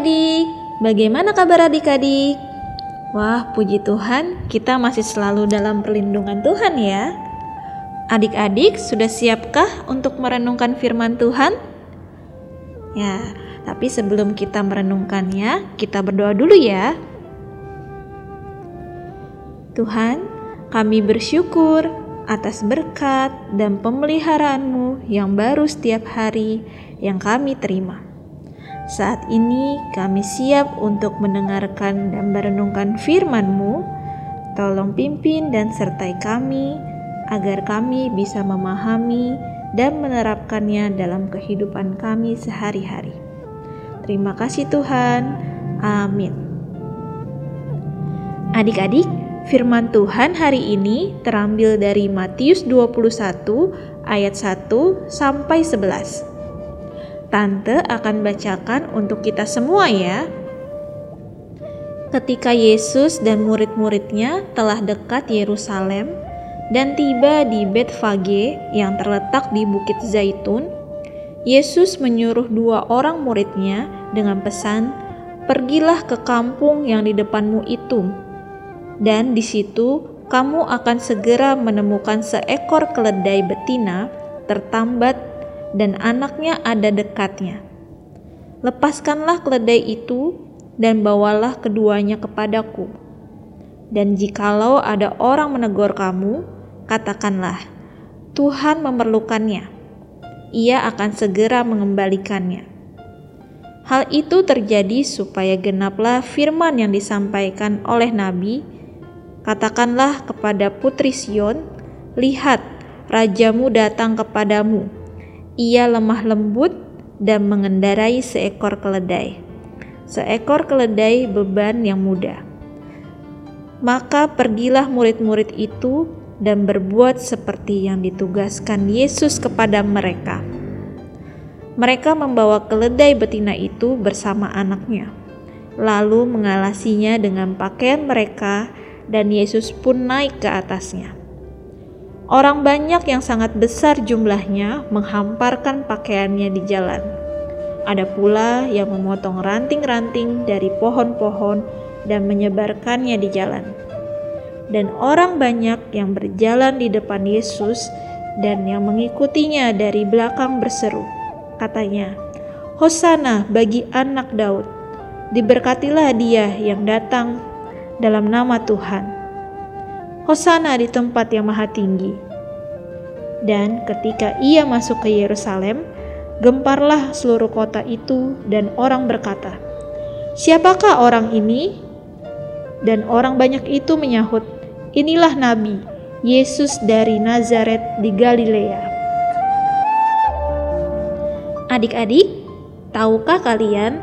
Adik-adik, bagaimana kabar adik-adik? Wah, puji Tuhan, kita masih selalu dalam perlindungan Tuhan ya. Adik-adik, sudah siapkah untuk merenungkan firman Tuhan? Ya, tapi sebelum kita merenungkannya, kita berdoa dulu ya. Tuhan, kami bersyukur atas berkat dan pemeliharaan-Mu yang baru setiap hari yang kami terima. Saat ini kami siap untuk mendengarkan dan merenungkan firman-Mu. Tolong pimpin dan sertai kami agar kami bisa memahami dan menerapkannya dalam kehidupan kami sehari-hari. Terima kasih Tuhan. Amin. Adik-adik, firman Tuhan hari ini terambil dari Matius 21 ayat 1 sampai 11. Tante akan bacakan untuk kita semua ya. Ketika Yesus dan murid-muridnya telah dekat Yerusalem dan tiba di Betfage yang terletak di Bukit Zaitun, Yesus menyuruh dua orang muridnya dengan pesan, "Pergilah ke kampung yang di depanmu itu, dan di situ kamu akan segera menemukan seekor keledai betina tertambat dan anaknya ada dekatnya. Lepaskanlah keledai itu dan bawalah keduanya kepadaku. Dan jikalau ada orang menegur kamu, katakanlah, Tuhan memerlukannya. Ia akan segera mengembalikannya. Hal itu terjadi supaya genaplah firman yang disampaikan oleh Nabi, katakanlah kepada putri Sion, lihat, rajamu datang kepadamu, ia lemah lembut dan mengendarai seekor keledai. Seekor keledai beban yang mudah. Maka pergilah murid-murid itu dan berbuat seperti yang ditugaskan Yesus kepada mereka. Mereka membawa keledai betina itu bersama anaknya, lalu mengalasinya dengan pakaian mereka, dan Yesus pun naik ke atasnya. Orang banyak yang sangat besar jumlahnya menghamparkan pakaiannya di jalan. Ada pula yang memotong ranting-ranting dari pohon-pohon dan menyebarkannya di jalan. Dan orang banyak yang berjalan di depan Yesus dan yang mengikutinya dari belakang berseru. Katanya, Hosana bagi anak Daud. Diberkatilah dia yang datang dalam nama Tuhan Hosana di tempat yang maha tinggi. Dan ketika ia masuk ke Yerusalem, gemparlah seluruh kota itu dan orang berkata, Siapakah orang ini? Dan orang banyak itu menyahut, Inilah Nabi, Yesus dari Nazaret di Galilea. Adik-adik, tahukah kalian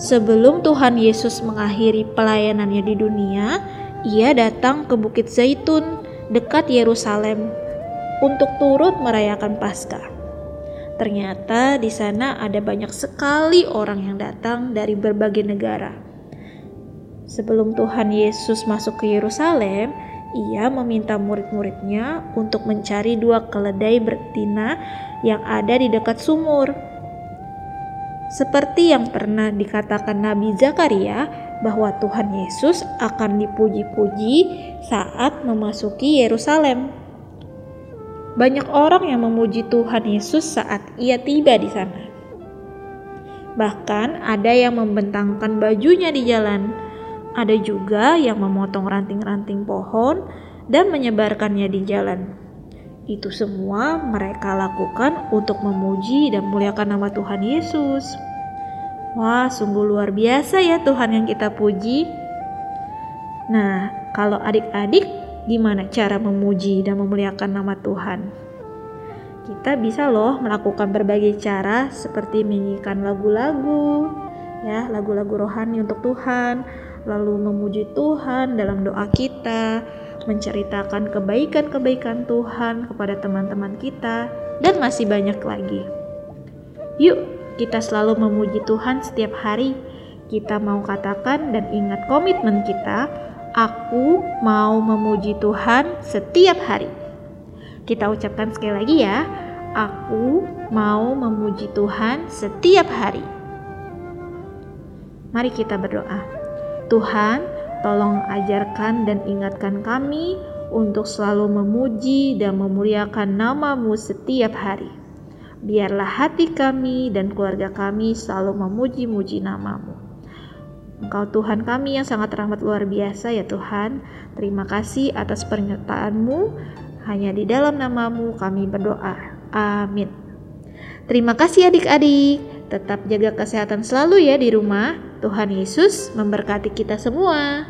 sebelum Tuhan Yesus mengakhiri pelayanannya di dunia, ia datang ke Bukit Zaitun dekat Yerusalem untuk turut merayakan Paskah. Ternyata di sana ada banyak sekali orang yang datang dari berbagai negara. Sebelum Tuhan Yesus masuk ke Yerusalem, ia meminta murid-muridnya untuk mencari dua keledai betina yang ada di dekat sumur. Seperti yang pernah dikatakan Nabi Zakaria, bahwa Tuhan Yesus akan dipuji-puji saat memasuki Yerusalem. Banyak orang yang memuji Tuhan Yesus saat ia tiba di sana. Bahkan ada yang membentangkan bajunya di jalan. Ada juga yang memotong ranting-ranting pohon dan menyebarkannya di jalan. Itu semua mereka lakukan untuk memuji dan muliakan nama Tuhan Yesus. Wah, sungguh luar biasa ya Tuhan yang kita puji. Nah, kalau adik-adik, gimana cara memuji dan memuliakan nama Tuhan? Kita bisa loh melakukan berbagai cara seperti menyanyikan lagu-lagu, ya, lagu-lagu rohani untuk Tuhan, lalu memuji Tuhan dalam doa kita, menceritakan kebaikan-kebaikan Tuhan kepada teman-teman kita, dan masih banyak lagi. Yuk, kita selalu memuji Tuhan setiap hari. Kita mau katakan dan ingat komitmen kita, aku mau memuji Tuhan setiap hari. Kita ucapkan sekali lagi ya, aku mau memuji Tuhan setiap hari. Mari kita berdoa. Tuhan, tolong ajarkan dan ingatkan kami untuk selalu memuji dan memuliakan namamu setiap hari. Biarlah hati kami dan keluarga kami selalu memuji-muji namamu. Engkau Tuhan kami yang sangat rahmat luar biasa ya Tuhan. Terima kasih atas pernyataanmu. Hanya di dalam namamu kami berdoa. Amin. Terima kasih adik-adik. Tetap jaga kesehatan selalu ya di rumah. Tuhan Yesus memberkati kita semua.